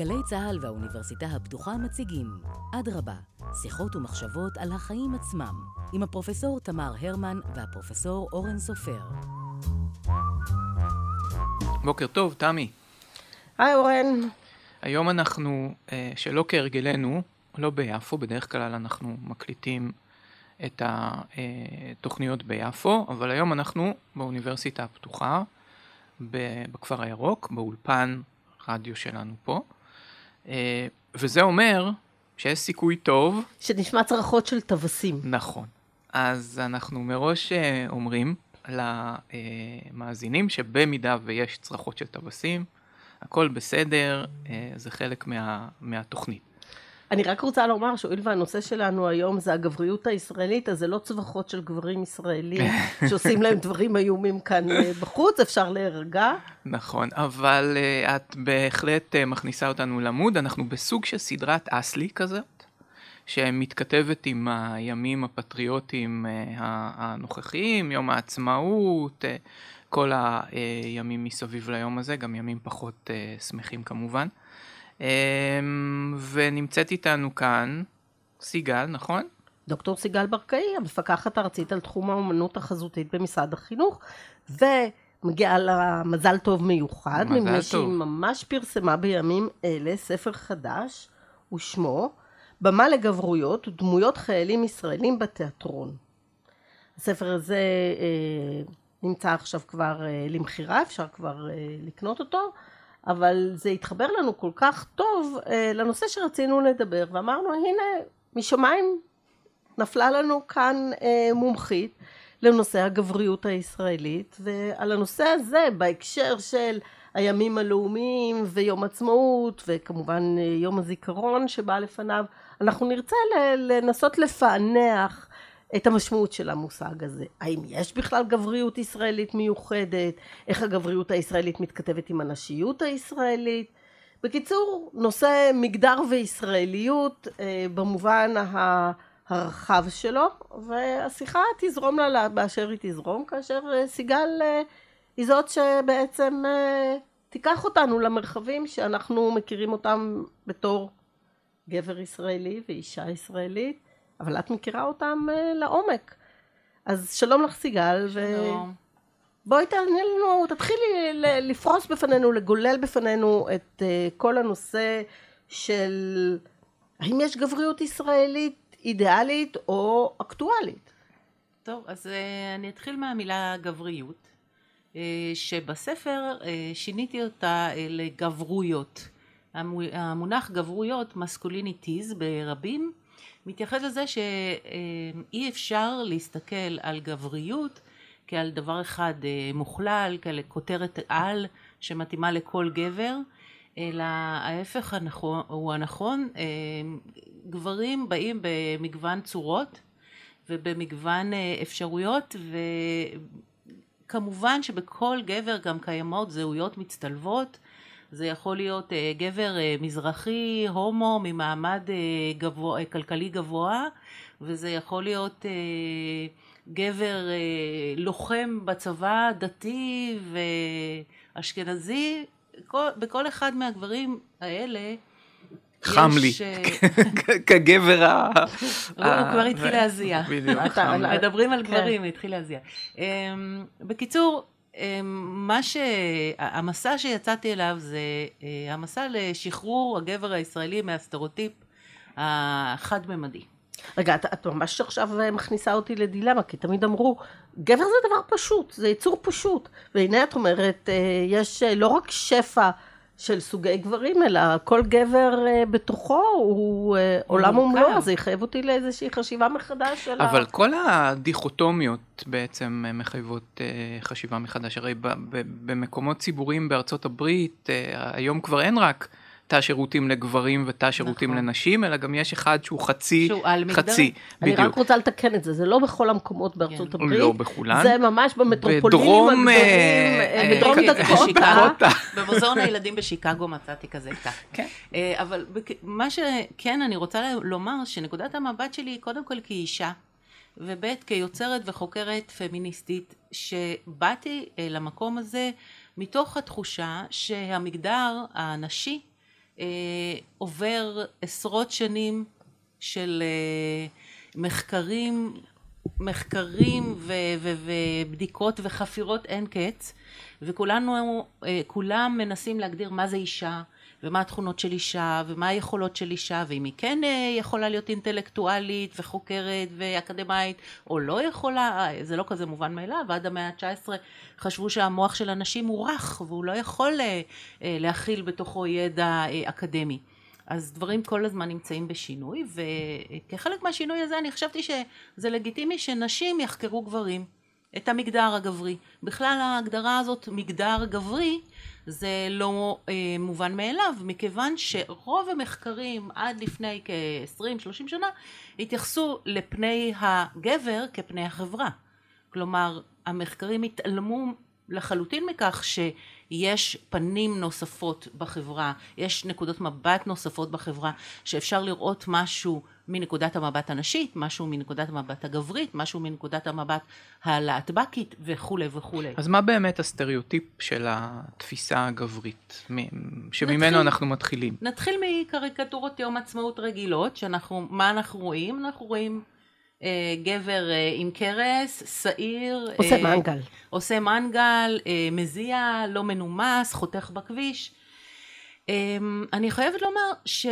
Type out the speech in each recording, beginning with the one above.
גלי צה"ל והאוניברסיטה הפתוחה מציגים אדרבה, שיחות ומחשבות על החיים עצמם, עם הפרופסור תמר הרמן והפרופסור אורן סופר. בוקר טוב, תמי. היי אורן. היום אנחנו, אה, שלא כהרגלנו, לא ביפו, בדרך כלל אנחנו מקליטים את התוכניות ביפו, אבל היום אנחנו באוניברסיטה הפתוחה, בכפר הירוק, באולפן רדיו שלנו פה. אה, וזה אומר שיש סיכוי טוב. שנשמע צרחות של טווסים. נכון. אז אנחנו מראש אה, אומרים למאזינים שבמידה ויש צרחות של טווסים, הכל בסדר, אה, זה חלק מה, מהתוכנית. אני רק רוצה לומר שהואיל והנושא שלנו היום זה הגבריות הישראלית, אז זה לא צווחות של גברים ישראלים שעושים להם דברים איומים כאן אה, בחוץ, אפשר להירגע. נכון, אבל uh, את בהחלט uh, מכניסה אותנו למוד, אנחנו בסוג של סדרת אסלי כזאת, שמתכתבת עם הימים הפטריוטיים uh, הנוכחיים, יום העצמאות, כל הימים מסביב ליום הזה, גם ימים פחות שמחים כמובן. אמ, ונמצאת איתנו כאן סיגל, נכון? דוקטור סיגל ברקאי, המפקחת הארצית על תחום האומנות החזותית במשרד החינוך, ומגיעה לה מזל טוב מיוחד, מזל מפני. שהיא ממש פרסמה בימים אלה ספר חדש, ושמו במה לגברויות ודמויות חיילים ישראלים בתיאטרון. הספר הזה אה, נמצא עכשיו כבר אה, למכירה, אפשר כבר אה, לקנות אותו. אבל זה התחבר לנו כל כך טוב אה, לנושא שרצינו לדבר, ואמרנו הנה משמיים נפלה לנו כאן אה, מומחית לנושא הגבריות הישראלית, ועל הנושא הזה בהקשר של הימים הלאומיים ויום עצמאות וכמובן אה, יום הזיכרון שבא לפניו, אנחנו נרצה לנסות לפענח את המשמעות של המושג הזה. האם יש בכלל גבריות ישראלית מיוחדת? איך הגבריות הישראלית מתכתבת עם הנשיות הישראלית? בקיצור, נושא מגדר וישראליות אה, במובן הרחב שלו, והשיחה תזרום לה באשר היא תזרום, כאשר אה, סיגל אה, היא זאת שבעצם אה, תיקח אותנו למרחבים שאנחנו מכירים אותם בתור גבר ישראלי ואישה ישראלית. אבל את מכירה אותם uh, לעומק. אז שלום לך סיגל. שלום. בואי תעני לנו, תתחילי לפרוס בפנינו, לגולל בפנינו את uh, כל הנושא של האם יש גבריות ישראלית אידיאלית או אקטואלית. טוב, אז uh, אני אתחיל מהמילה גבריות, שבספר שיניתי אותה לגברויות. המונח גברויות, מסקוליניטיז ברבים, מתייחס לזה שאי אפשר להסתכל על גבריות כעל דבר אחד אה, מוכלל, כעל כותרת על שמתאימה לכל גבר, אלא ההפך הנכון, הוא הנכון, אה, גברים באים במגוון צורות ובמגוון אה, אפשרויות וכמובן שבכל גבר גם קיימות זהויות מצטלבות זה יכול להיות uh, גבר uh, מזרחי, הומו, ממעמד uh, גבוה, כלכלי גבוה, וזה יכול להיות גבר לוחם בצבא, דתי ואשכנזי. כל, בכל אחד מהגברים האלה חם לי, כגבר ה... הוא כבר התחיל להזיע. בדיוק, חם לי. מדברים על גברים, התחיל להזיע. בקיצור, מה ש... המסע שיצאתי אליו זה אה, המסע לשחרור הגבר הישראלי מהסטריאוטיפ החד-ממדי. רגע, את, את ממש עכשיו מכניסה אותי לדילמה, כי תמיד אמרו, גבר זה דבר פשוט, זה יצור פשוט. והנה את אומרת, אה, יש אה, לא רק שפע של סוגי גברים, אלא כל גבר uh, בתוכו הוא uh, עולם ומלואו, זה יחייב אותי לאיזושהי חשיבה מחדש של אבל ה... כל הדיכוטומיות בעצם מחייבות uh, חשיבה מחדש, הרי במקומות ציבוריים בארצות הברית, uh, היום כבר אין רק תא שירותים לגברים ותא שירותים נכון. לנשים, אלא גם יש אחד שהוא חצי, שהוא על חצי, אני בדיוק. רק רוצה לתקן את זה, זה לא בכל המקומות בארצות כן. הברית. לא בכולן. זה ממש במטרופולינים בדרום, הגדולים, בדרום דקוטה. במוזיאון הילדים בשיקגו מצאתי כזה תא. כן. אבל מה שכן אני רוצה לומר, שנקודת המבט שלי היא קודם כל כאישה. וב' כיוצרת וחוקרת פמיניסטית, שבאתי למקום הזה מתוך התחושה שהמגדר הנשי אה, עובר עשרות שנים של אה, מחקרים, מחקרים ו- ו- ובדיקות וחפירות אין קץ, וכולנו, אה, כולם מנסים להגדיר מה זה אישה, ומה התכונות של אישה, ומה היכולות של אישה, ואם היא כן אה, יכולה להיות אינטלקטואלית וחוקרת ואקדמאית, או לא יכולה, אה, זה לא כזה מובן מאליו, עד המאה ה-19 חשבו שהמוח של הנשים הוא רך, והוא לא יכול אה, להכיל בתוכו ידע אקדמי. אז דברים כל הזמן נמצאים בשינוי, וכחלק מהשינוי הזה אני חשבתי שזה לגיטימי שנשים יחקרו גברים, את המגדר הגברי. בכלל ההגדרה הזאת, מגדר גברי, זה לא אה, מובן מאליו, מכיוון שרוב המחקרים עד לפני כ-20-30 שנה התייחסו לפני הגבר כפני החברה. כלומר, המחקרים התעלמו לחלוטין מכך שיש פנים נוספות בחברה, יש נקודות מבט נוספות בחברה, שאפשר לראות משהו מנקודת המבט הנשית, משהו מנקודת המבט הגברית, משהו מנקודת המבט הלהטבקית וכולי וכולי. אז מה באמת הסטריאוטיפ של התפיסה הגברית, שממנו נתחיל, אנחנו מתחילים? נתחיל מקריקטורות יום עצמאות רגילות, שאנחנו, מה אנחנו רואים? אנחנו רואים אה, גבר אה, עם קרס, שעיר. עושה אה, מנגל. עושה מנגל, אה, מזיע, לא מנומס, חותך בכביש. אה, אני חייבת לומר ש...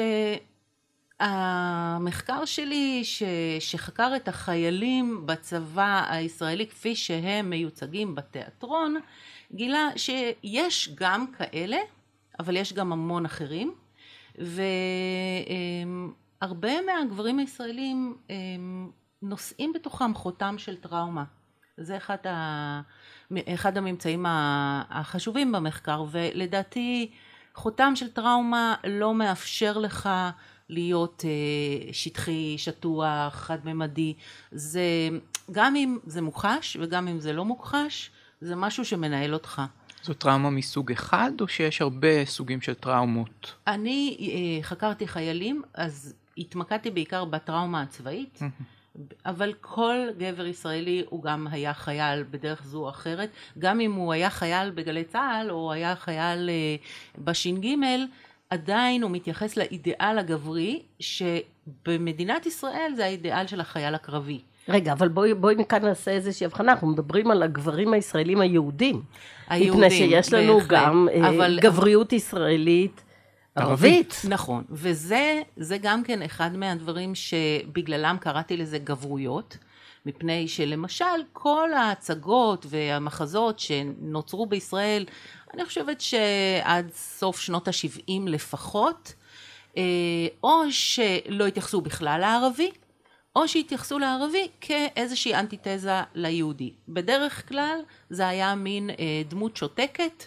המחקר שלי ש, שחקר את החיילים בצבא הישראלי כפי שהם מיוצגים בתיאטרון גילה שיש גם כאלה אבל יש גם המון אחרים והרבה מהגברים הישראלים נושאים בתוכם חותם של טראומה. זה אחד, ה, אחד הממצאים החשובים במחקר ולדעתי חותם של טראומה לא מאפשר לך להיות אה, שטחי, שטוח, חד-ממדי. זה, גם אם זה מוכחש וגם אם זה לא מוכחש, זה משהו שמנהל אותך. זו טראומה מסוג אחד, או שיש הרבה סוגים של טראומות? אני אה, חקרתי חיילים, אז התמקדתי בעיקר בטראומה הצבאית. אבל כל גבר ישראלי הוא גם היה חייל בדרך זו או אחרת, גם אם הוא היה חייל בגלי צה"ל או היה חייל אה, בש"ג, עדיין הוא מתייחס לאידיאל הגברי, שבמדינת ישראל זה האידיאל של החייל הקרבי. רגע, אבל בואי, בואי מכאן נעשה איזושהי הבחנה, אנחנו מדברים על הגברים הישראלים היהודים. היהודים, מפני שיש לנו בהחלט. גם אה, אבל... גבריות ישראלית. ערבית. נכון, וזה גם כן אחד מהדברים שבגללם קראתי לזה גברויות, מפני שלמשל כל ההצגות והמחזות שנוצרו בישראל אני חושבת שעד סוף שנות ה-70 לפחות, אה, או שלא התייחסו בכלל לערבי, או שהתייחסו לערבי כאיזושהי אנטיתזה ליהודי. בדרך כלל זה היה מין אה, דמות שותקת,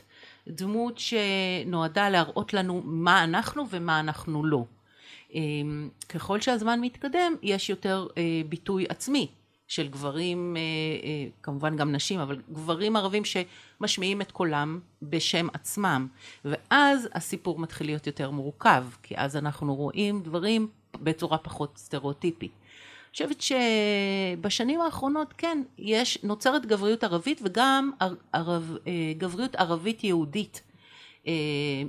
דמות שנועדה להראות לנו מה אנחנו ומה אנחנו לא. אה, ככל שהזמן מתקדם יש יותר ביטוי עצמי של גברים, אה, אה, כמובן גם נשים, אבל גברים ערבים שמשמיעים את קולם בשם עצמם. ואז הסיפור מתחיל להיות יותר מורכב, כי אז אנחנו רואים דברים בצורה פחות סטריאוטיפית. אני חושבת שבשנים האחרונות כן, יש, נוצרת גבריות ערבית וגם ערב, אה, גבריות ערבית יהודית,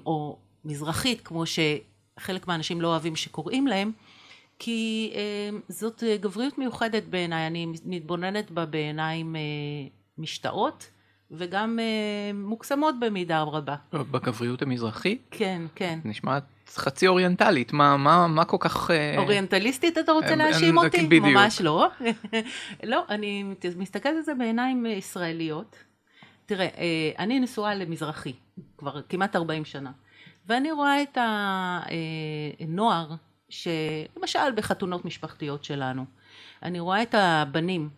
או מזרחית, כמו שחלק מהאנשים לא אוהבים שקוראים להם, כי אה, זאת אה, גבריות מיוחדת בעיניי, אני מתבוננת בה בעיניים אה, משתאות וגם מוקסמות במידה רבה. בגבריות המזרחית? כן, כן. נשמעת חצי אוריינטלית, מה, מה, מה כל כך... אוריינטליסטית אתה רוצה להאשים אותי? בדיוק. ממש לא. לא, אני מסתכלת על זה בעיניים ישראליות. תראה, אני נשואה למזרחי כבר כמעט 40 שנה, ואני רואה את הנוער שלמשל בחתונות משפחתיות שלנו, אני רואה את הבנים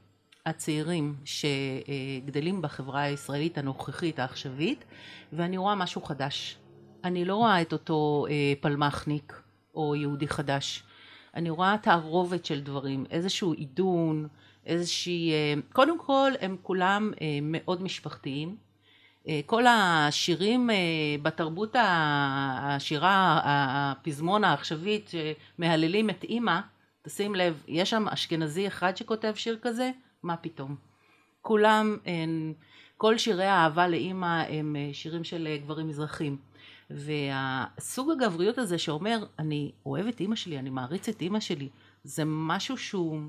הצעירים שגדלים בחברה הישראלית הנוכחית העכשווית ואני רואה משהו חדש. אני לא רואה את אותו אה, פלמחניק או יהודי חדש. אני רואה תערובת של דברים, איזשהו עידון, איזושהי... אה, קודם כל הם כולם אה, מאוד משפחתיים. אה, כל השירים אה, בתרבות השירה, הפזמון העכשווית שמהללים את אימא, תשים לב, יש שם אשכנזי אחד שכותב שיר כזה? מה פתאום. כולם, כל שירי האהבה לאימא הם אה, שירים של גברים מזרחים. והסוג הגבריות הזה שאומר, אני אוהב את אימא שלי, אני מעריץ את אימא שלי, זה משהו שהוא,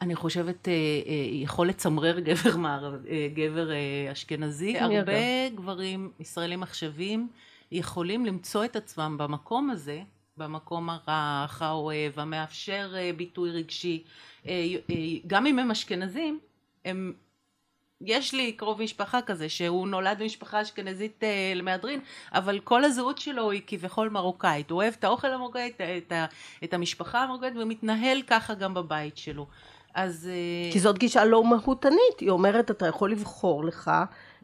אני חושבת, אה, אה, יכול לצמרר גבר, מערב, אה, גבר אשכנזי. הרבה גברים ישראלים עכשווים יכולים למצוא את עצמם במקום הזה, במקום הרך, האוהב, המאפשר ביטוי רגשי. גם אם הם אשכנזים, הם יש לי קרוב משפחה כזה שהוא נולד במשפחה אשכנזית למהדרין אבל כל הזהות שלו היא כביכול מרוקאית הוא אוהב את האוכל המרוקאי את, את, את המשפחה המרוקאית ומתנהל ככה גם בבית שלו אז אה, כי זאת גישה לא מהותנית היא אומרת אתה יכול לבחור לך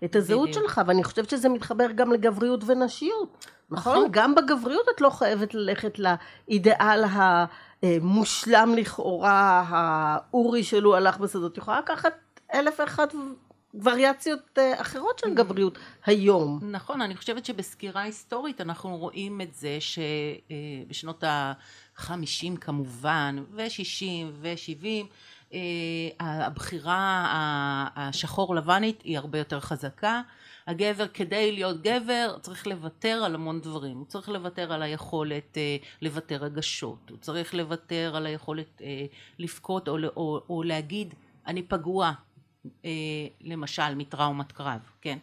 את הזהות בדיוק. שלך ואני חושבת שזה מתחבר גם לגבריות ונשיות נכון? נכון גם בגבריות את לא חייבת ללכת לאידיאל המושלם לכאורה האורי שלו הלך בשדות את יכולה לקחת אלף ואחת וריאציות אה, אחרות של גבריות היום. נכון, אני חושבת שבסקירה היסטורית אנחנו רואים את זה שבשנות החמישים כמובן, ושישים ושבעים, אה, הבחירה השחור לבנית היא הרבה יותר חזקה. הגבר כדי להיות גבר צריך לוותר על המון דברים, הוא צריך לוותר על היכולת אה, לוותר רגשות, הוא צריך לוותר על היכולת לבכות או, או, או להגיד אני פגוע, אה, למשל מטראומת קרב, כן?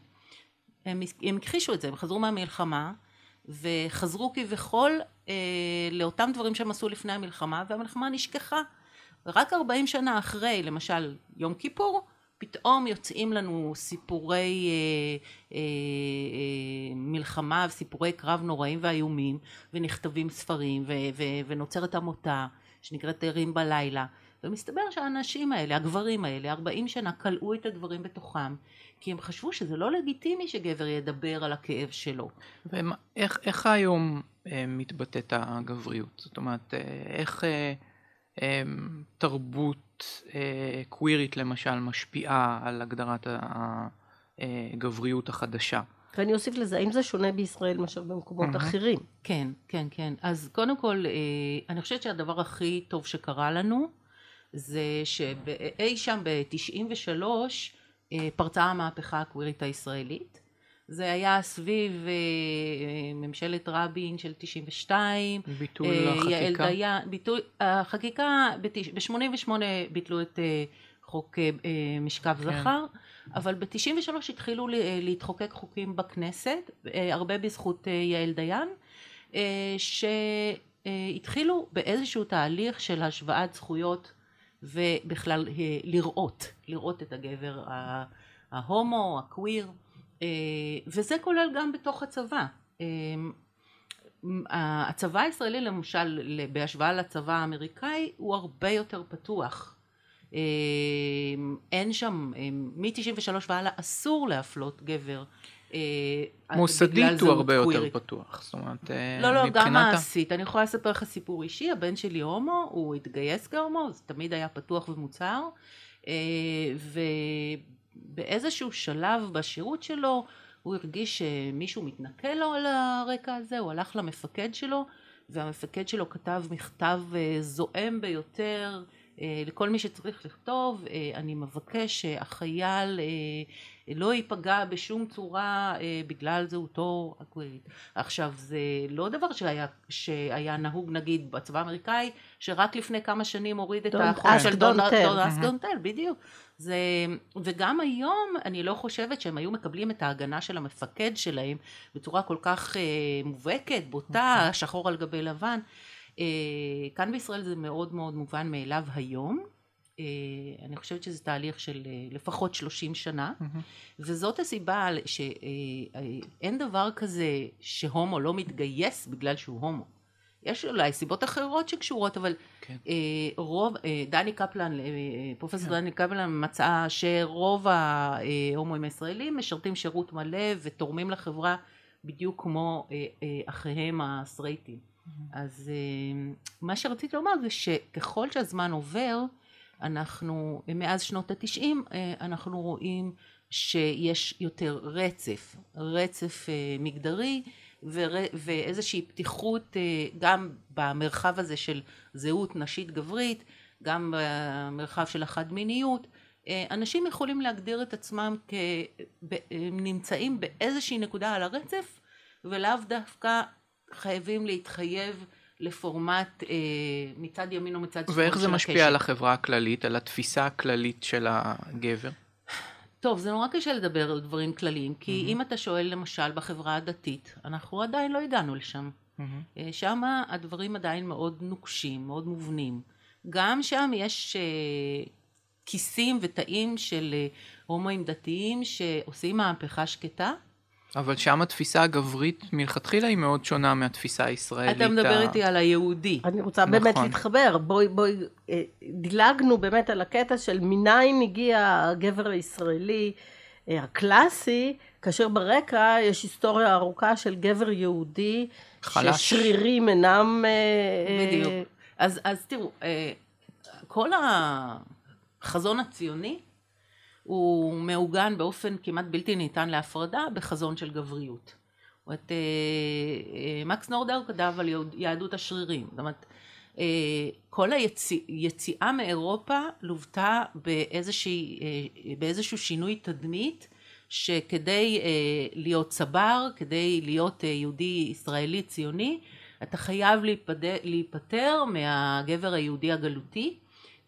הם, הם הכחישו את זה, הם חזרו מהמלחמה וחזרו כביכול אה, לאותם דברים שהם עשו לפני המלחמה והמלחמה נשכחה. רק 40 שנה אחרי, למשל יום כיפור, פתאום יוצאים לנו סיפורי אה, אה, אה, מלחמה וסיפורי קרב נוראים ואיומים ונכתבים ספרים ו, ו, ונוצרת עמותה שנקראת ערים בלילה ומסתבר שהאנשים האלה, הגברים האלה, 40 שנה כלאו את הדברים בתוכם, כי הם חשבו שזה לא לגיטימי שגבר ידבר על הכאב שלו. ואיך איך היום אה, מתבטאת הגבריות? זאת אומרת, אה, איך אה, תרבות אה, קווירית למשל משפיעה על הגדרת הגבריות החדשה? ואני אוסיף לזה, האם זה שונה בישראל מאשר במקומות. אחרים? כן, כן, כן. אז קודם כל, אה, אני חושבת שהדבר הכי טוב שקרה לנו, זה שאי שם ב-93 אה, פרצה המהפכה הקווירית הישראלית. זה היה סביב אה, ממשלת רבין של 92. ביטול אה, החקיקה. יעל דיין, ביטול, החקיקה, ב-88 ביטלו את חוק משכב כן. זכר, אבל ב-93 התחילו להתחוקק חוקים בכנסת, הרבה בזכות יעל דיין, שהתחילו באיזשהו תהליך של השוואת זכויות ובכלל אה, לראות, לראות את הגבר ההומו, הקוויר, אה, וזה כולל גם בתוך הצבא. אה, הצבא הישראלי למשל בהשוואה לצבא האמריקאי הוא הרבה יותר פתוח. אין שם, מ-93 והלאה אסור להפלות גבר אה, מוסדית הוא הרבה יותר פתוח, זאת אומרת, אה, לא, לא, גם מעשית. אני יכולה לספר לך סיפור אישי, הבן שלי הומו, הוא התגייס כהומו, זה תמיד היה פתוח ומוצהר, אה, ובאיזשהו שלב בשירות שלו, הוא הרגיש שמישהו מתנכל לו על הרקע הזה, הוא הלך למפקד שלו, והמפקד שלו כתב מכתב זועם ביותר, לכל מי שצריך לכתוב, אני מבקש שהחייל לא ייפגע בשום צורה אה, בגלל זהותו הקווירית. עכשיו זה לא דבר שהיה, שהיה נהוג נגיד בצבא האמריקאי שרק לפני כמה שנים הוריד את החוק של דון אסקדונטל, בדיוק. זה, וגם היום אני לא חושבת שהם היו מקבלים את ההגנה של המפקד שלהם בצורה כל כך אה, מובהקת, בוטה, אוקיי. שחור על גבי לבן. אה, כאן בישראל זה מאוד מאוד מובן מאליו היום. אה, אני חושבת שזה תהליך של אה, לפחות 30 שנה, mm-hmm. וזאת הסיבה שאין אה, דבר כזה שהומו לא מתגייס בגלל שהוא הומו. יש אולי סיבות אחרות שקשורות, אבל כן. רוב, דני קפלן, פרופסור כן. דני קפלן מצאה שרוב ההומואים הישראלים משרתים שירות מלא ותורמים לחברה בדיוק כמו אחיהם הסטרייטים. Mm-hmm. אז מה שרציתי לומר זה שככל שהזמן עובר, אנחנו מאז שנות התשעים אה, אנחנו רואים שיש יותר רצף, רצף אה, מגדרי ואיזושהי פתיחות אה, גם במרחב הזה של זהות נשית גברית, גם במרחב של החד מיניות, אנשים יכולים להגדיר את עצמם כנמצאים באיזושהי נקודה על הרצף ולאו דווקא חייבים להתחייב לפורמט אה, מצד ימין או מצד שמאל של ואיך הקשת. זה משפיע על החברה הכללית, על התפיסה הכללית של הגבר? טוב, זה נורא קשה לדבר על דברים כלליים, כי Mm-hmm. אם אתה שואל למשל בחברה הדתית, אנחנו עדיין לא הגענו לשם. אה, שם הדברים עדיין מאוד נוקשים, מאוד מובנים. גם שם יש אה, כיסים ותאים של אה, הומואים דתיים שעושים מהפכה שקטה. אבל שם התפיסה הגברית מלכתחילה היא מאוד שונה מהתפיסה הישראלית. אתה מדבר איתי על היהודי. אני רוצה באמת נכון. להתחבר, בואי, בואי, אה, דילגנו באמת על הקטע של מניין הגיע הגבר הישראלי אה, הקלאסי, כאשר ברקע יש היסטוריה ארוכה של גבר יהודי, חלש. ששרירים אינם... אה, אה, בדיוק. אז, אז תראו, אה, כל החזון הציוני הוא מעוגן באופן כמעט בלתי ניתן להפרדה בחזון של גבריות. אומרת, אה, אה, מקס נורדאו כתב על יהדות השרירים. זאת אומרת, אה, כל היציאה מאירופה לוותה באיזשהו שינוי תדמית שכדי להיות צבר, כדי להיות יהודי ישראלי ציוני, אתה חייב להיפטר מהגבר היהודי הגלותי,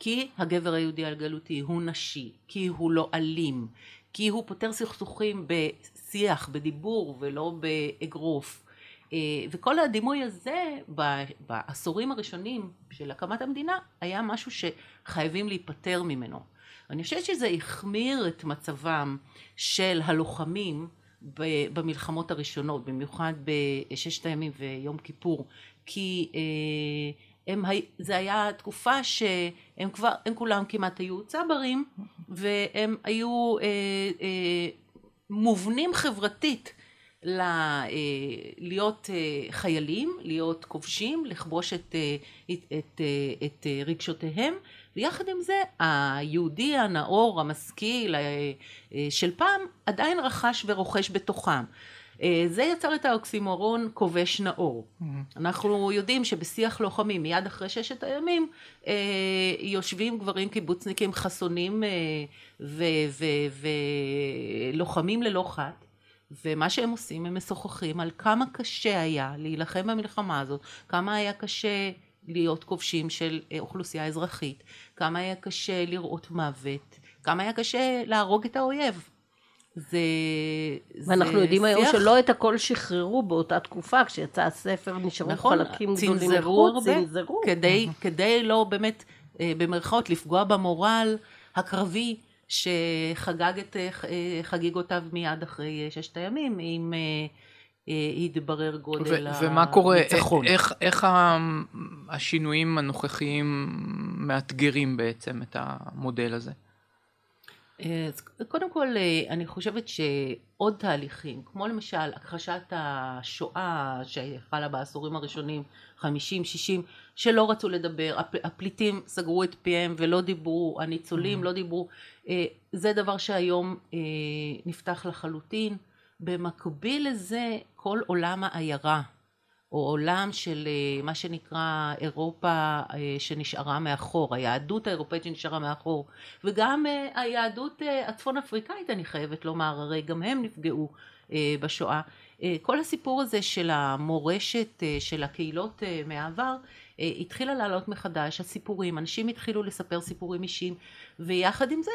כי הגבר היהודי הגלותי הוא נשי, כי הוא לא אלים, כי הוא פותר סכסוכים בשיח, בדיבור ולא באגרוף. אה, וכל הדימוי הזה בעשורים הראשונים של הקמת המדינה היה משהו שחייבים להיפטר ממנו. אני חושבת שזה החמיר את מצבם של הלוחמים במלחמות הראשונות, במיוחד בששת הימים ויום כיפור, כי אה, הם, זה היה תקופה שהם כבר, הם כולם כמעט היו צברים, והם היו אה, אה, מובנים חברתית ל, אה, להיות אה, חיילים, להיות כובשים, לכבוש את, אה, את, את, אה, את אה, רגשותיהם, ויחד עם זה היהודי הנאור, המשכיל אה, אה, של פעם, עדיין רכש ורוכש בתוכם. אה, זה יצר את האוקסימורון כובש נאור. אנחנו יודעים שבשיח לוחמים, מיד אחרי ששת הימים, אה, יושבים גברים קיבוצניקים חסונים אה, ולוחמים ללא חת. ומה שהם עושים, הם משוחחים על כמה קשה היה להילחם במלחמה הזאת, כמה היה קשה להיות כובשים של אוכלוסייה אזרחית, כמה היה קשה לראות מוות, כמה היה קשה להרוג את האויב. זה... ואנחנו זה יודעים היום שיח- שלא את הכל שחררו באותה תקופה, כשיצא הספר נשארו נכון, חלקים גדולים צנזרו מחוץ, הרבה, צנזרו. כדי, כדי לא באמת, אה, במרכאות, לפגוע במורל הקרבי שחגג את אה, אה, חגיגותיו מיד אחרי אה, ששת הימים, אם אה, אה, התברר גודל ו- ומה קורה, הניצחון. איך, איך ה- השינויים הנוכחיים מאתגרים בעצם את המודל הזה? אה, אז קודם כל, אה, אני חושבת שעוד תהליכים, כמו למשל הכחשת השואה שחלה בעשורים הראשונים, 50, 60, שלא רצו לדבר, הפ- הפליטים סגרו את פיהם ולא דיברו, הניצולים לא דיברו, אה, זה דבר שהיום נפתח לחלוטין. במקביל לזה, כל עולם העיירה, או עולם של אה, מה שנקרא אירופה אה, שנשארה מאחור, היהדות האירופאית שנשארה מאחור, וגם אה, היהדות הצפון אפריקאית אני חייבת לומר, הרי גם הם נפגעו אה, בשואה. אה, כל הסיפור הזה של המורשת של הקהילות מהעבר התחילה לעלות מחדש, הסיפורים, אנשים התחילו לספר סיפורים אישיים, ויחד עם זה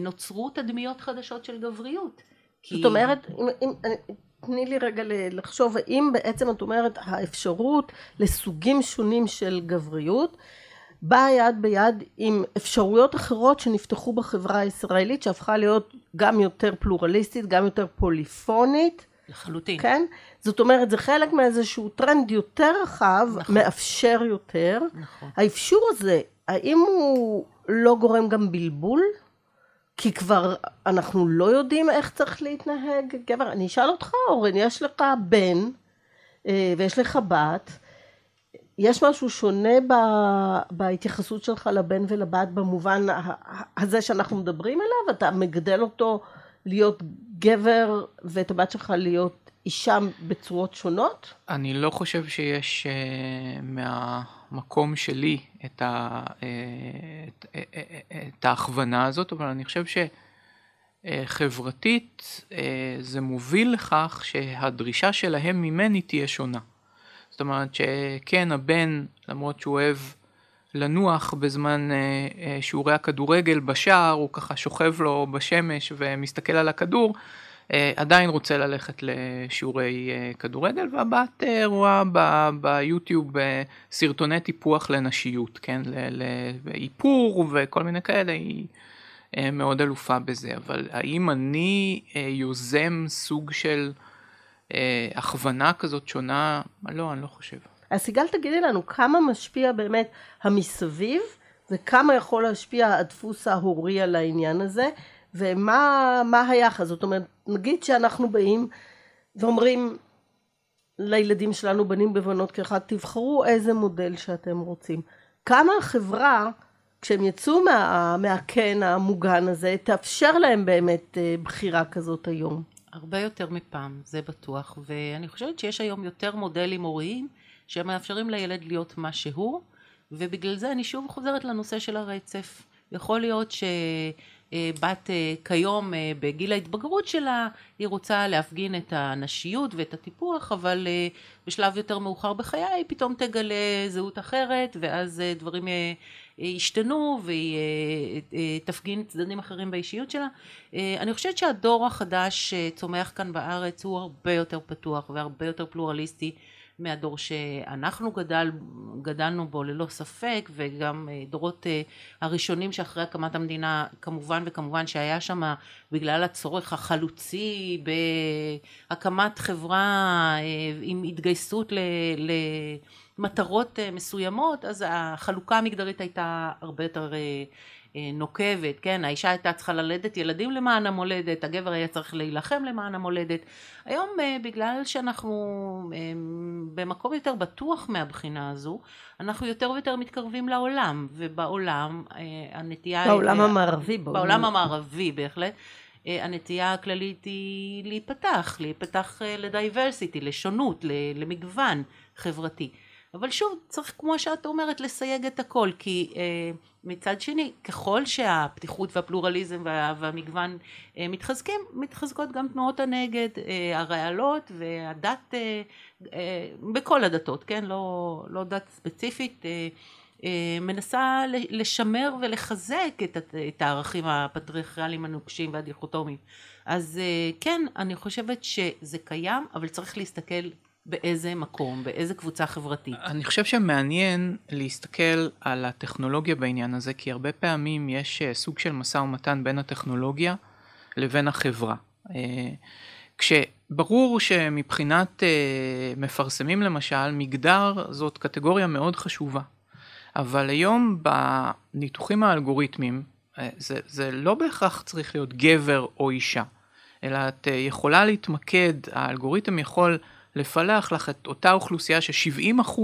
נוצרו תדמיות חדשות של גבריות. כי- זאת אומרת, אם, אם, תני לי רגע לחשוב, האם בעצם את אומרת האפשרות לסוגים שונים של גבריות באה יד ביד עם אפשרויות אחרות שנפתחו בחברה הישראלית שהפכה להיות גם יותר פלורליסטית, גם יותר פוליפונית, לחלוטין. כן? זאת אומרת, זה חלק מאיזשהו טרנד יותר רחב, נכון. מאפשר יותר. נכון. האפשור הזה, האם הוא לא גורם גם בלבול? כי כבר אנחנו לא יודעים איך צריך להתנהג גבר. אני אשאל אותך, אורן, יש לך בן אה, ויש לך בת, יש משהו שונה ב, בהתייחסות שלך לבן ולבת במובן הזה שאנחנו מדברים עליו? אתה מגדל אותו להיות גבר ואת הבת שלך להיות אישה בצורות שונות? אני לא חושב שיש uh, מהמקום שלי את, ה, uh, את, uh, uh, את ההכוונה הזאת, אבל אני חושב אה, חברתית, אה, זה מוביל לכך שהדרישה שלהם ממני תהיה שונה. זאת אומרת שכן, הבן, למרות שהוא אוהב לנוח בזמן שיעורי הכדורגל בשער, הוא ככה שוכב לו בשמש ומסתכל על הכדור, עדיין רוצה ללכת לשיעורי כדורגל, והבת רואה ביוטיוב סרטוני טיפוח לנשיות, כן, לאיפור וכל מיני כאלה, היא מאוד אלופה בזה, אבל האם אני יוזם סוג של הכוונה כזאת שונה? לא, אני לא חושב. אז סיגל תגידי לנו כמה משפיע באמת המסביב וכמה יכול להשפיע הדפוס ההורי על העניין הזה ומה היחס, זאת אומרת נגיד שאנחנו באים ואומרים לילדים שלנו בנים ובנות כאחד תבחרו איזה מודל שאתם רוצים. כמה החברה כשהם יצאו מה, מהקן המוגן הזה תאפשר להם באמת אה, בחירה כזאת היום? הרבה יותר מפעם זה בטוח. ואני חושבת שיש היום יותר מודלים הוריים שמאפשרים לילד להיות מה שהוא ובגלל זה אני שוב חוזרת לנושא של הרצף. יכול להיות ש... אה, בת אה, כיום אה, בגיל ההתבגרות שלה, היא רוצה להפגין את הנשיות ואת הטיפוח, אבל בשלב יותר מאוחר בחיי היא פתאום תגלה זהות אחרת, ואז דברים ישתנו והיא תפגין צדדים אחרים באישיות שלה. אני חושבת שהדור החדש שצומח כאן בארץ הוא הרבה יותר פתוח והרבה יותר פלורליסטי. מהדור שאנחנו גדל, גדלנו בו ללא ספק וגם אה, דורות אה, הראשונים שאחרי הקמת המדינה כמובן וכמובן שהיה שם בגלל הצורך החלוצי בהקמת חברה אה, עם התגייסות ל... למטרות מסוימות אז החלוקה המגדרית הייתה הרבה יותר נוקבת, כן, האישה הייתה צריכה ללדת ילדים למען המולדת, הגבר היה צריך להילחם למען המולדת. היום אה, בגלל שאנחנו אה, במקום יותר בטוח מהבחינה הזו, אנחנו יותר ויותר מתקרבים לעולם, ובעולם הנטייה... בעולם המערבי. בעולם המערבי בהחלט. הנטייה הכללית היא להיפתח, להיפתח לדייברסיטי, לשונות, למגוון חברתי. אבל שוב, צריך כמו שאת אומרת לסייג את הכל, כי אה, מצד שני, ככל שהפתיחות והפלורליזם וה, והמגוון אה, מתחזקים, מתחזקות גם תנועות הנגד, אה, הרעלות והדת, אה, אה, בכל הדתות, כן? לא, לא דת ספציפית. אה, אה, מנסה לשמר ולחזק את, את הערכים הפטריארכליים הנוקשים והדיכוטומיים. אז אה, כן, אני חושבת שזה קיים, אבל צריך להסתכל באיזה מקום, באיזה קבוצה חברתית. אני חושב שמעניין להסתכל על הטכנולוגיה בעניין הזה, כי הרבה פעמים יש אה, סוג של משא ומתן בין הטכנולוגיה לבין החברה. אה, כשברור שמבחינת אה, מפרסמים למשל, מגדר זאת קטגוריה מאוד חשובה. אבל היום בניתוחים האלגוריתמיים, זה, זה לא בהכרח צריך להיות גבר או אישה, אלא את יכולה להתמקד, האלגוריתם יכול לפלח לך את אותה אוכלוסייה ש-70%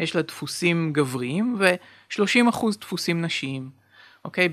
יש לה דפוסים גבריים ו-30% דפוסים נשיים. אוקיי?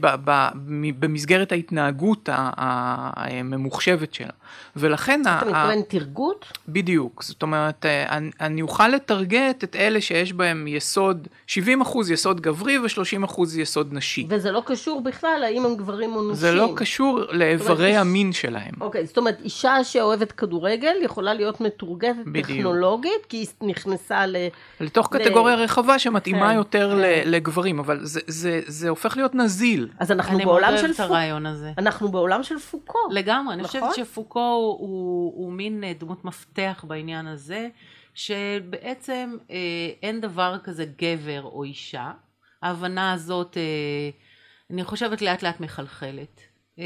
במסגרת ההתנהגות הממוחשבת שלה. ולכן... אתה מתכוון תרגות? בדיוק. זאת אומרת, אה, אני, אני אוכל לטרגט את אלה שיש בהם יסוד, 70 אחוז יסוד גברי ו-30 אחוז יסוד נשי. וזה לא קשור בכלל האם הם גברים או נשים. זה לא קשור לאיברי המין שלהם. אוקיי, זאת אומרת, אישה שאוהבת כדורגל יכולה להיות מתורגטת בדיוק. טכנולוגית, כי היא נכנסה ל... לתוך ל... קטגוריה רחבה שמתאימה כן, יותר כן. לגברים, אבל זה, זה, זה הופך להיות נז... נזיל. אז אנחנו בעולם של פוקו. הרעיון הזה. אנחנו בעולם של פוקו. לגמרי, אני חושבת נכון? שפוקו הוא, הוא, הוא מין אה, דמות מפתח בעניין הזה, שבעצם אה, אין דבר כזה גבר או אישה. ההבנה הזאת, אה, אני חושבת לאט לאט מחלחלת. אה,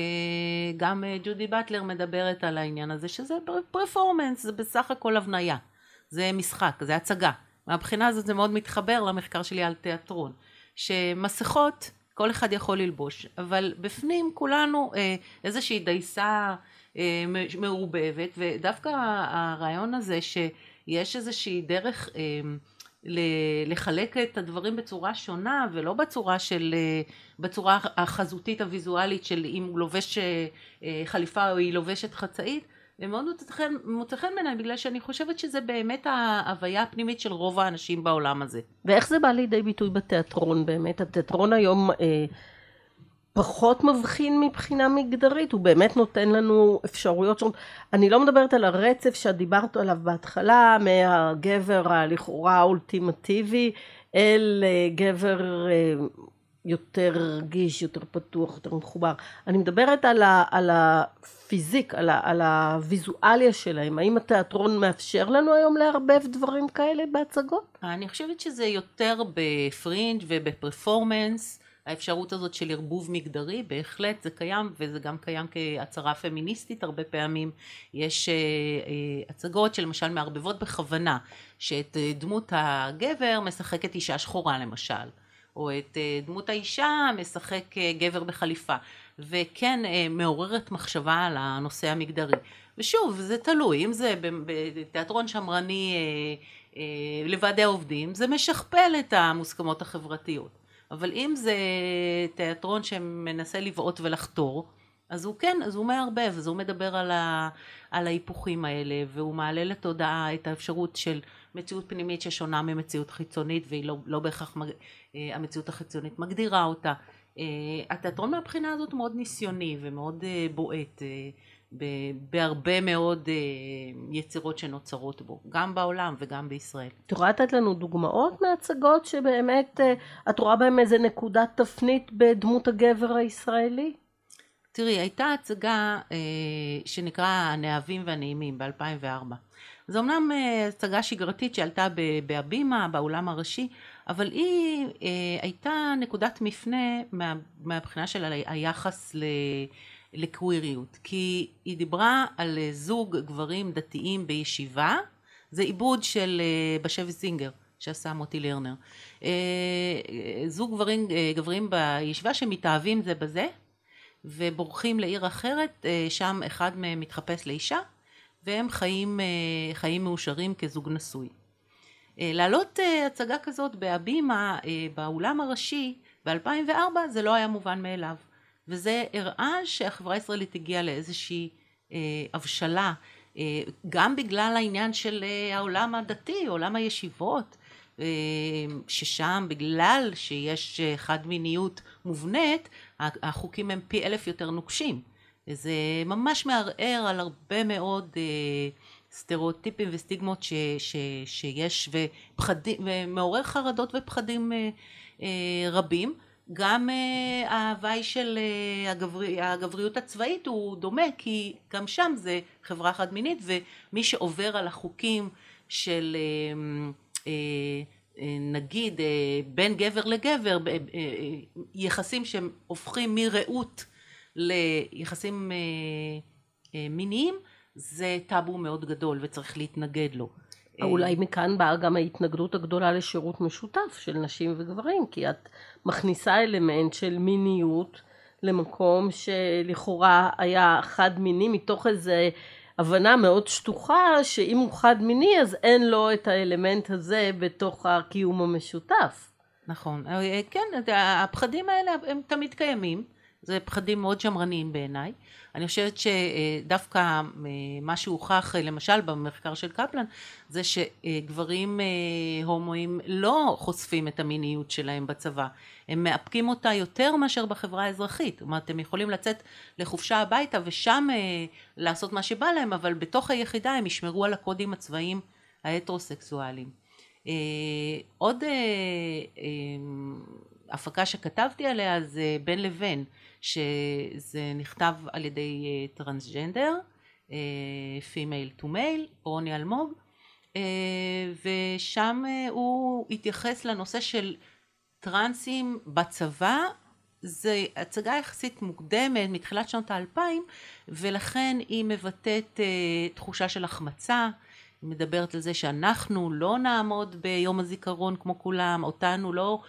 גם אה, ג'ודי באטלר מדברת על העניין הזה, שזה פרפורמנס, זה בסך הכל הבניה. זה משחק, זה הצגה. מהבחינה הזאת זה מאוד מתחבר למחקר שלי על תיאטרון. שמסכות כל אחד יכול ללבוש, אבל בפנים כולנו אה, איזושהי דייסה אה, מעורבבת, ודווקא הרעיון הזה שיש איזושהי דרך אה, לחלק את הדברים בצורה שונה ולא בצורה של, אה, בצורה החזותית הוויזואלית של אם הוא לובש אה, חליפה או היא לובשת חצאית, ומאוד מוצא חן בעיניי בגלל שאני חושבת שזה באמת ההוויה הפנימית של רוב האנשים בעולם הזה. ואיך זה בא לידי ביטוי בתיאטרון באמת? התיאטרון היום אה, פחות מבחין מבחינה מגדרית, הוא באמת נותן לנו אפשרויות שונות. אני לא מדברת על הרצף שאת דיברת עליו בהתחלה, מהגבר הלכאורה האולטימטיבי, אל אה, גבר אה, יותר רגיש, יותר פתוח, יותר מחובר. אני מדברת על, ה, על הפיזיק, על, ה, על הוויזואליה שלהם. האם התיאטרון מאפשר לנו היום לערבב דברים כאלה בהצגות? אני חושבת שזה יותר בפרינג' ובפרפורמנס. האפשרות הזאת של ערבוב מגדרי, בהחלט זה קיים, וזה גם קיים כהצהרה פמיניסטית הרבה פעמים. יש uh, uh, הצגות שלמשל מערבבות בכוונה, שאת uh, דמות הגבר משחקת אישה שחורה למשל, או את uh, דמות האישה משחק uh, גבר בחליפה, וכן uh, מעוררת מחשבה על הנושא המגדרי. ושוב, זה תלוי, אם זה בתיאטרון שמרני לוועדי העובדים, זה משכפל את המוסכמות החברתיות. אבל אם זה תיאטרון שמנסה לבעוט ולחתור, אז הוא כן, אז הוא מערבב, אז הוא מדבר על, ה, על ההיפוכים האלה, והוא מעלה לתודעה את האפשרות של מציאות פנימית ששונה ממציאות חיצונית, והיא לא, לא בהכרח, מג, אה, המציאות החיצונית מגדירה אותה. אה, התיאטרון מהבחינה הזאת מאוד ניסיוני ומאוד אה, בועט. בהרבה מאוד יצירות שנוצרות בו, גם בעולם וגם בישראל. את יכולה לתת לנו דוגמאות מהצגות שבאמת את רואה בהן איזה נקודת תפנית בדמות הגבר הישראלי? תראי, הייתה הצגה אה, שנקרא הנאהבים והנעימים ב-2004. זו אמנם הצגה שגרתית שעלתה בהבימה, באולם הראשי, אבל היא הייתה נקודת מפנה מה, מהבחינה של היחס ל... לקוויריות, כי היא דיברה על אה, זוג גברים דתיים בישיבה, זה עיבוד של אה, בשבי זינגר שעשה מוטי לרנר. אה, זוג גברים, גברים בישיבה שמתאהבים זה בזה ובורחים לעיר אחרת, שם אחד מהם מתחפש לאישה והם חיים, חיים מאושרים כזוג נשוי. להעלות הצגה כזאת בהבימה באולם הראשי ב-2004 זה לא היה מובן מאליו. וזה הראה שהחברה הישראלית הגיעה לאיזושהי אה, הבשלה, אה, גם בגלל העניין של אה, העולם הדתי, עולם הישיבות, אה, ששם בגלל שיש אה, חד מיניות מובנית, החוקים הם פי אלף יותר נוקשים. זה ממש מערער על הרבה מאוד אה, סטריאוטיפים וסטיגמות ש, ש, שיש ופחדים, ומעורר חרדות ופחדים אה, רבים. גם ההוואי של הגברי, הגבריות הצבאית הוא דומה כי גם שם זה חברה חד מינית ומי שעובר על החוקים של uh, נגיד uh, בין גבר לגבר יחסים שהופכים מרעות ליחסים מיניים זה טאבו מאוד גדול וצריך להתנגד לו. אה, אולי מכאן באה גם ההתנגדות הגדולה לשירות משותף של נשים וגברים, כי את מכניסה אלמנט של מיניות למקום שלכאורה היה חד מיני מתוך איזה הבנה מאוד שטוחה שאם הוא חד מיני אז אין לו את האלמנט הזה בתוך הקיום המשותף. נכון, אה, כן, הפחדים האלה הם תמיד קיימים. זה פחדים מאוד שמרניים בעיניי. אני חושבת שדווקא אה, מה שהוכח למשל במחקר של קפלן זה שגברים אה, הומואים לא חושפים את המיניות שלהם בצבא. הם מאפקים אותה יותר מאשר בחברה האזרחית. זאת אומרת, הם יכולים לצאת לחופשה הביתה ושם אה, לעשות מה שבא להם, אבל בתוך היחידה הם ישמרו על הקודים הצבאיים ההטרוסקסואליים. עוד הפקה שכתבתי עליה זה בין לבין. שזה נכתב על ידי טרנסג'נדר, female to male, רוני אלמוג, אה, ושם אה, הוא התייחס לנושא של טרנסים בצבא, זה הצגה יחסית מוקדמת מתחילת שנות האלפיים ולכן היא מבטאת אה, תחושה של החמצה, היא מדברת על זה שאנחנו לא נעמוד ביום הזיכרון כמו כולם, אותנו לא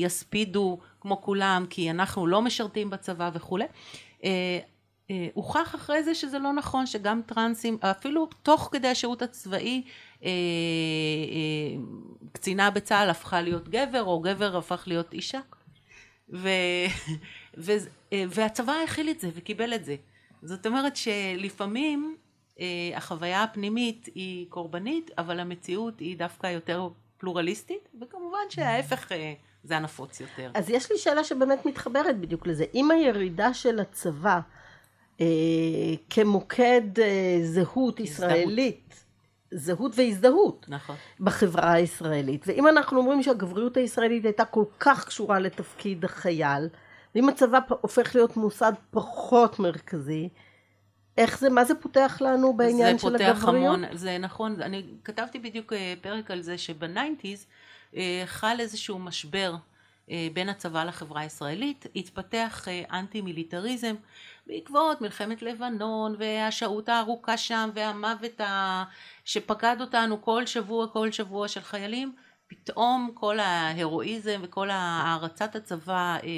יספידו כמו כולם, כי אנחנו לא משרתים בצבא וכולי. אה, אה, הוכח אחרי זה שזה לא נכון, שגם טרנסים, אפילו תוך כדי השירות הצבאי, אה, קצינה בצה"ל הפכה להיות גבר, או גבר הפך להיות אישה. ו, ו, והצבא הכיל את זה וקיבל את זה. זאת אומרת שלפעמים החוויה הפנימית היא קורבנית, אבל המציאות היא דווקא יותר פלורליסטית, וכמובן שההפך זה הנפוץ יותר. אז יש לי שאלה שבאמת מתחברת בדיוק לזה. אם הירידה של הצבא אה, כמוקד אה, זהות ישראלית, זהות והזדהות נכון. בחברה הישראלית, ואם אנחנו אומרים שהגבריות הישראלית הייתה כל כך קשורה לתפקיד החייל, ואם הצבא הופך להיות מוסד פחות מרכזי, איך זה, מה זה פותח לנו בעניין של זה פותח הגבריות? המון, זה נכון, אני כתבתי בדיוק אה, פרק על זה שבניינטיז חל איזשהו משבר אה, בין הצבא לחברה הישראלית, התפתח אה, אנטי מיליטריזם בעקבות מלחמת לבנון והשהות הארוכה שם והמוות ה... שפקד אותנו כל שבוע כל שבוע של חיילים, פתאום כל ההרואיזם וכל הערצת הצבא אה,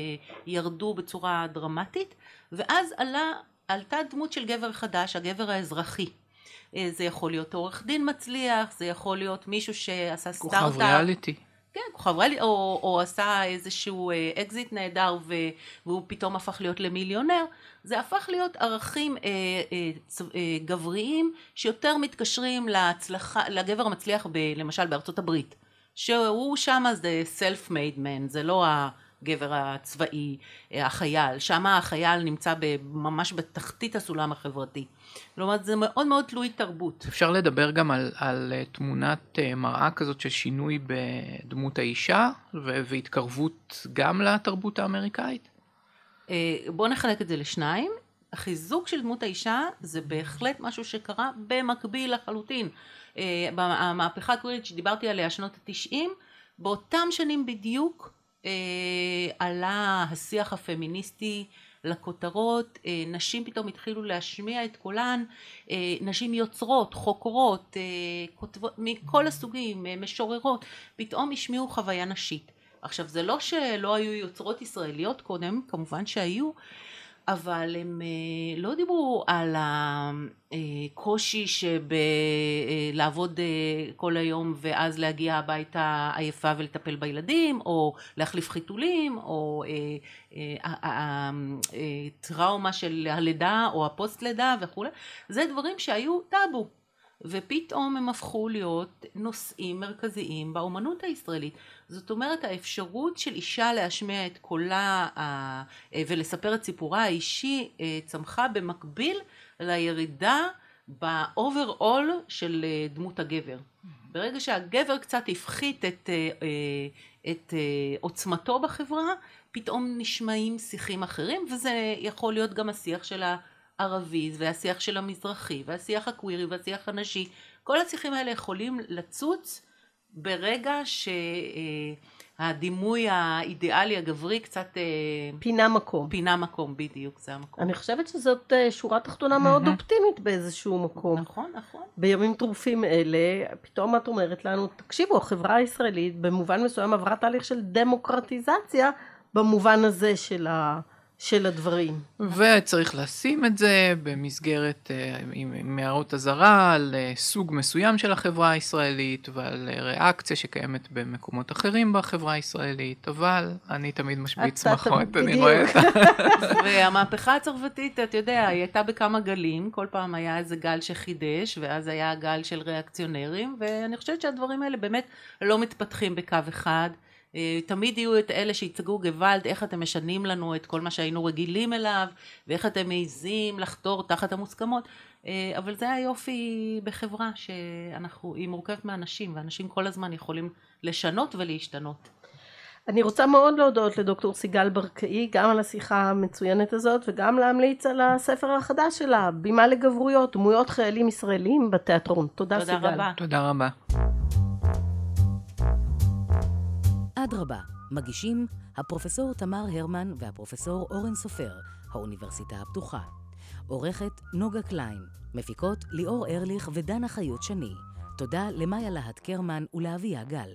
ירדו בצורה דרמטית ואז עלה, עלתה דמות של גבר חדש, הגבר האזרחי. אה, זה יכול להיות עורך דין מצליח, זה יכול להיות מישהו שעשה כוכב סטארט-אפ. ריאליטי. כן, כוכב ריאלי, או, או עשה איזשהו אה, אקזיט נהדר ו, והוא פתאום הפך להיות למיליונר, זה הפך להיות ערכים אה, אה, צ, אה, גבריים שיותר מתקשרים להצלחה, לגבר המצליח ב, למשל בארצות הברית, שהוא שם זה self made man, זה לא הגבר הצבאי, אה, החייל, שם החייל נמצא ממש בתחתית הסולם החברתי. כלומר זה מאוד מאוד תלוי תרבות. אפשר לדבר גם על, על אה, תמונת אה, מראה כזאת של שינוי בדמות האישה והתקרבות גם לתרבות האמריקאית? בואו נחלק את זה לשניים. החיזוק של דמות האישה זה בהחלט משהו שקרה במקביל לחלוטין. המהפכה הקווירית שדיברתי עליה, שנות התשעים, באותם שנים בדיוק עלה השיח הפמיניסטי לכותרות, אה, נשים פתאום התחילו להשמיע את קולן, אה, נשים יוצרות, חוקרות, אה, כותבות, מכל הסוגים, אה, משוררות, פתאום השמיעו חוויה נשית. עכשיו זה לא שלא היו יוצרות ישראליות קודם, כמובן שהיו, אבל הם אה, לא דיברו על הקושי שבלעבוד אה, כל היום ואז להגיע הביתה עייפה ולטפל בילדים, או להחליף חיתולים, או הטראומה של הלידה או הפוסט לידה וכולי, זה דברים שהיו טאבו. ופתאום הם הפכו להיות נושאים מרכזיים באומנות הישראלית. זאת אומרת האפשרות של אישה להשמיע את קולה אה, ולספר את סיפורה האישי אה, צמחה במקביל לירידה ב overall של אה, דמות הגבר. ברגע שהגבר קצת הפחית את, את עוצמתו בחברה, פתאום נשמעים שיחים אחרים, וזה יכול להיות גם השיח של. הערבי והשיח של המזרחי והשיח הקווירי והשיח הנשי כל השיחים האלה יכולים לצוץ ברגע שהדימוי האידיאלי הגברי קצת פינה מקום. פינה מקום בדיוק זה המקום. אני חושבת שזאת שורה תחתונה מאוד אופטימית באיזשהו מקום. נכון נכון. בימים טרופים אלה פתאום את אומרת לנו תקשיבו החברה הישראלית במובן מסוים עברה תהליך של דמוקרטיזציה במובן הזה של ה... של הדברים. וצריך לשים את זה במסגרת עם מערות אזהרה על סוג מסוים של החברה הישראלית ועל ריאקציה שקיימת במקומות אחרים בחברה הישראלית, אבל אני תמיד משבית שמחות, אני רואה את זה. והמהפכה הצרפתית, אתה יודע, היא הייתה בכמה גלים, כל פעם היה איזה גל שחידש, ואז היה גל של ריאקציונרים, ואני חושבת שהדברים האלה באמת לא מתפתחים בקו אחד. תמיד יהיו את אלה שייצגו גוואלד, איך אתם משנים לנו את כל מה שהיינו רגילים אליו, ואיך אתם מעיזים לחתור תחת המוסכמות, אבל זה היופי בחברה, שהיא מורכבת מאנשים, ואנשים כל הזמן יכולים לשנות ולהשתנות. אני רוצה מאוד להודות לדוקטור סיגל ברקאי, גם על השיחה המצוינת הזאת, וגם להמליץ על הספר החדש שלה, בימה לגברויות, דמויות חיילים ישראלים בתיאטרון. תודה, תודה סיגל. רבה. תודה רבה. אדרבה, מגישים הפרופסור תמר הרמן והפרופסור אורן סופר, האוניברסיטה הפתוחה. עורכת נוגה קליין, מפיקות ליאור ארליך ודנה חיות שני. תודה למאיה להט קרמן ולאביה גל.